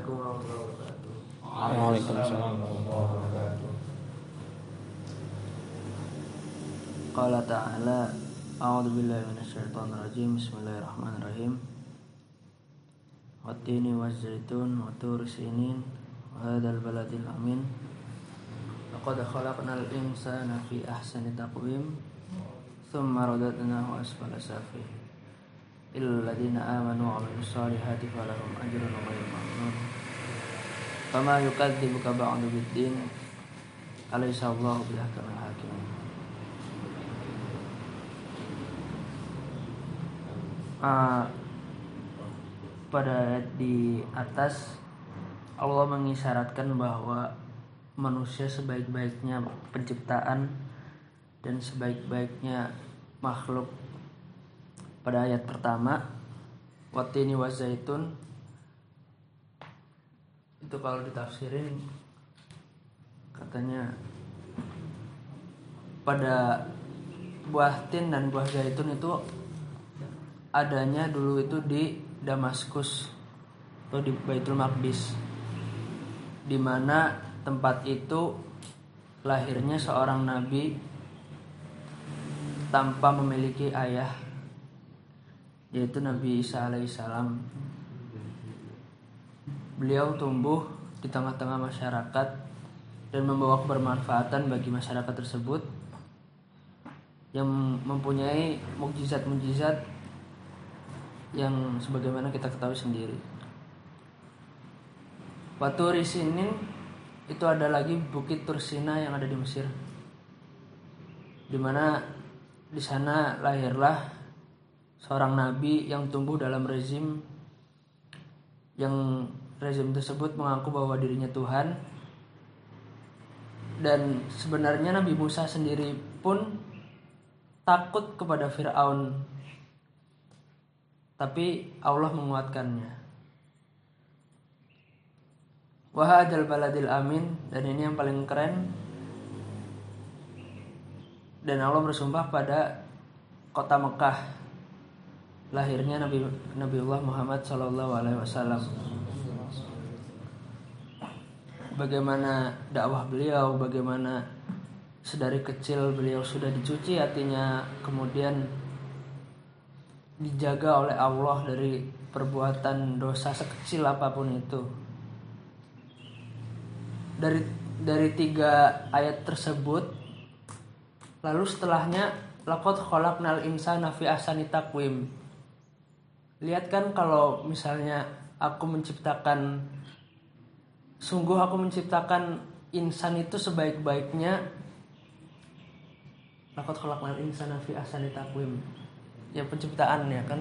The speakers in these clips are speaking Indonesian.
Assalamualaikum warahmatullahi wabarakatuh. Waalaikumsalam warahmatullahi wabarakatuh. Qala ta'ala A'udzu billahi minasyaitonir rajim. Bismillahirrahmanirrahim. Wattini waz-zaitun wa tur sinin wa hadzal baladil amin. Laqad khalaqnal insana fi ahsani taqwim. Thumma radadnahu asfala safih. 'Amilus solihati falahum ajrun ghairu mamnun. Fama yukadzibuka ba'du biddin. Alaysa Allahu bihkamil hakimin. uh, pada di atas Allah mengisyaratkan bahwa manusia sebaik-baiknya penciptaan dan sebaik-baiknya makhluk pada ayat pertama watini wazaitun itu kalau ditafsirin katanya pada buah tin dan buah zaitun itu adanya dulu itu di Damaskus atau di Baitul Maqdis di mana tempat itu lahirnya seorang nabi tanpa memiliki ayah yaitu Nabi Isa alaihissalam beliau tumbuh di tengah-tengah masyarakat dan membawa kebermanfaatan bagi masyarakat tersebut yang mempunyai mukjizat-mukjizat yang sebagaimana kita ketahui sendiri. Batu Risinin itu ada lagi Bukit Tursina yang ada di Mesir. Di mana di sana lahirlah seorang nabi yang tumbuh dalam rezim yang rezim tersebut mengaku bahwa dirinya Tuhan. Dan sebenarnya Nabi Musa sendiri pun takut kepada Firaun. Tapi Allah menguatkannya. Wahadal baladil amin. Dan ini yang paling keren. Dan Allah bersumpah pada kota Mekah lahirnya Nabi Nabiullah Muhammad Shallallahu Alaihi Wasallam. Bagaimana dakwah beliau, bagaimana sedari kecil beliau sudah dicuci hatinya, kemudian dijaga oleh Allah dari perbuatan dosa sekecil apa pun itu. Dari dari tiga ayat tersebut, lalu setelahnya lakot khalaqnal insana fi ahsani taqwim. Lihat kan kalau misalnya aku menciptakan sungguh aku menciptakan insan itu sebaik-baiknya lakot khalaqnal insana fi ahsani taqwim. Ya penciptaan ya kan.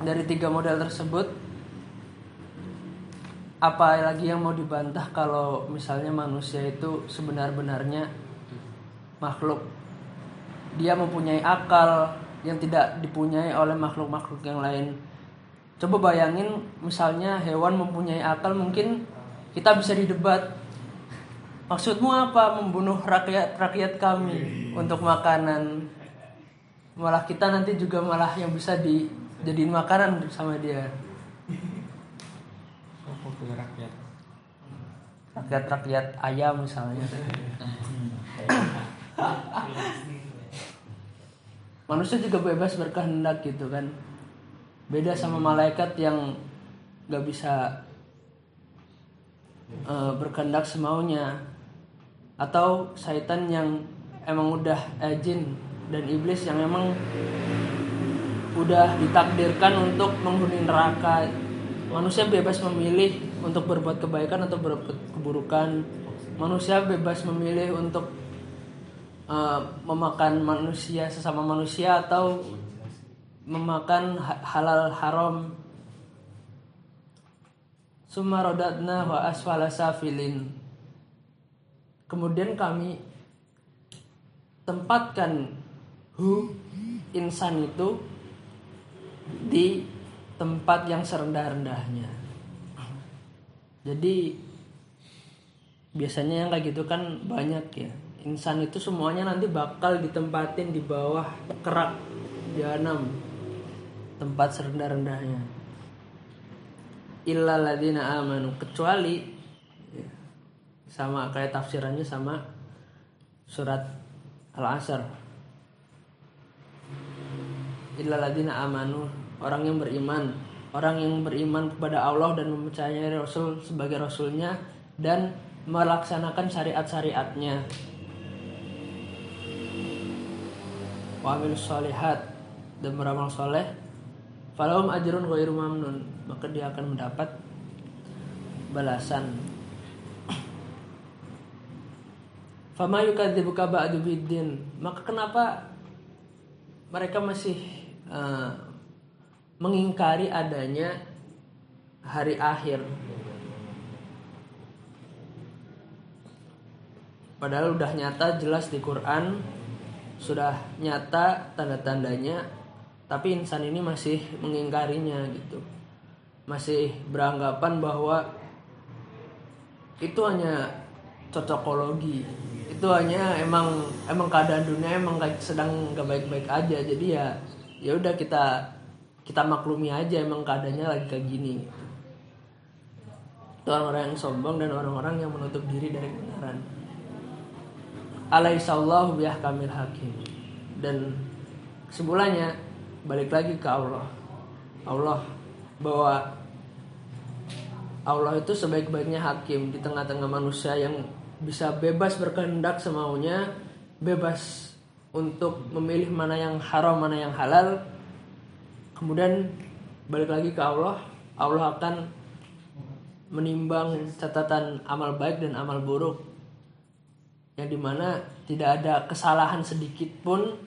Dari tiga model tersebut apa lagi yang mau dibantah kalau misalnya manusia itu sebenar-benarnya makhluk? Dia mempunyai akal yang tidak dipunyai oleh makhluk-makhluk yang lain. Coba bayangin misalnya hewan mempunyai akal mungkin kita bisa didebat. Maksudmu apa? Membunuh rakyat rakyat kami untuk makanan. Malah kita nanti juga malah yang bisa dijadiin makanan sama dia. Rakyat rakyat? Rakyat ayam misalnya manusia juga bebas berkehendak gitu kan. Beda sama malaikat yang nggak bisa uh, berkehendak semaunya. Atau syaitan yang emang udah eh, jin dan iblis yang emang udah ditakdirkan untuk menghuni neraka. Manusia bebas memilih untuk berbuat kebaikan atau berbuat keburukan. Manusia bebas memilih untuk uh, memakan manusia sesama manusia atau memakan halal haram sumarodadna wa asfala safilin kemudian kami tempatkan hu insan itu di tempat yang serendah-rendahnya. Jadi biasanya yang kayak gitu kan banyak ya. Insan itu semuanya nanti bakal ditempatin di bawah kerak jahanam. Tempat serendah-rendahnya. illa ladina amanu kecuali ya, sama kayak tafsirannya sama surat al-asr illa ladina amanu orang yang beriman orang yang beriman kepada Allah dan mempercayai Rasul sebagai Rasulnya dan melaksanakan syariat-syariatnya wa amilus solihat dan beramal soleh falahum ajrun ghairu mamnun maka dia akan mendapat balasan. Fama yukadzibuka ba'du biddin maka kenapa mereka masih uh, mengingkari adanya hari akhir? Padahal udah nyata jelas di Quran sudah nyata tanda-tandanya tapi insan ini masih mengingkarinya gitu. Masih beranggapan bahwa itu hanya cocokologi. Itu hanya emang emang keadaan dunia emang sedang gak baik-baik aja. Jadi ya ya udah kita kita maklumi aja emang keadaannya lagi kayak gini itu orang-orang yang sombong dan orang-orang yang menutup diri dari kebenaran alaihissallahu kamil hakim. Dan kesimpulannya balik lagi ke Allah. Allah bahwa Allah itu sebaik-baiknya hakim di tengah-tengah manusia yang bisa bebas berkehendak semaunya bebas untuk memilih mana yang haram mana yang halal. Kemudian balik lagi ke Allah. Allah akan menimbang catatan amal baik dan amal buruk yang di mana tidak ada kesalahan sedikit pun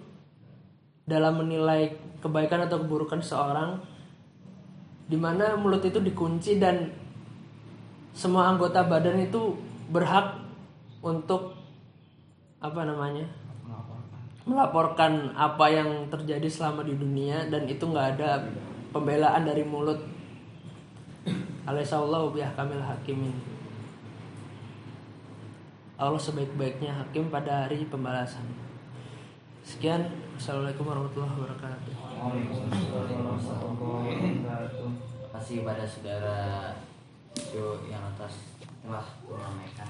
dalam menilai kebaikan atau keburukan seorang di mana mulut itu dikunci dan semua anggota badan itu berhak untuk apa namanya melaporkan apa yang terjadi selama di dunia dan itu nggak ada pembelaan dari mulut. Alaihissallahu biah kamil hakimin Allah sebaik-baiknya hakim pada hari pembalasan. Sekian. Assalamualaikum warahmatullahi wabarakatuh. Terima kasih pada saudara yang atas telah menyampaikan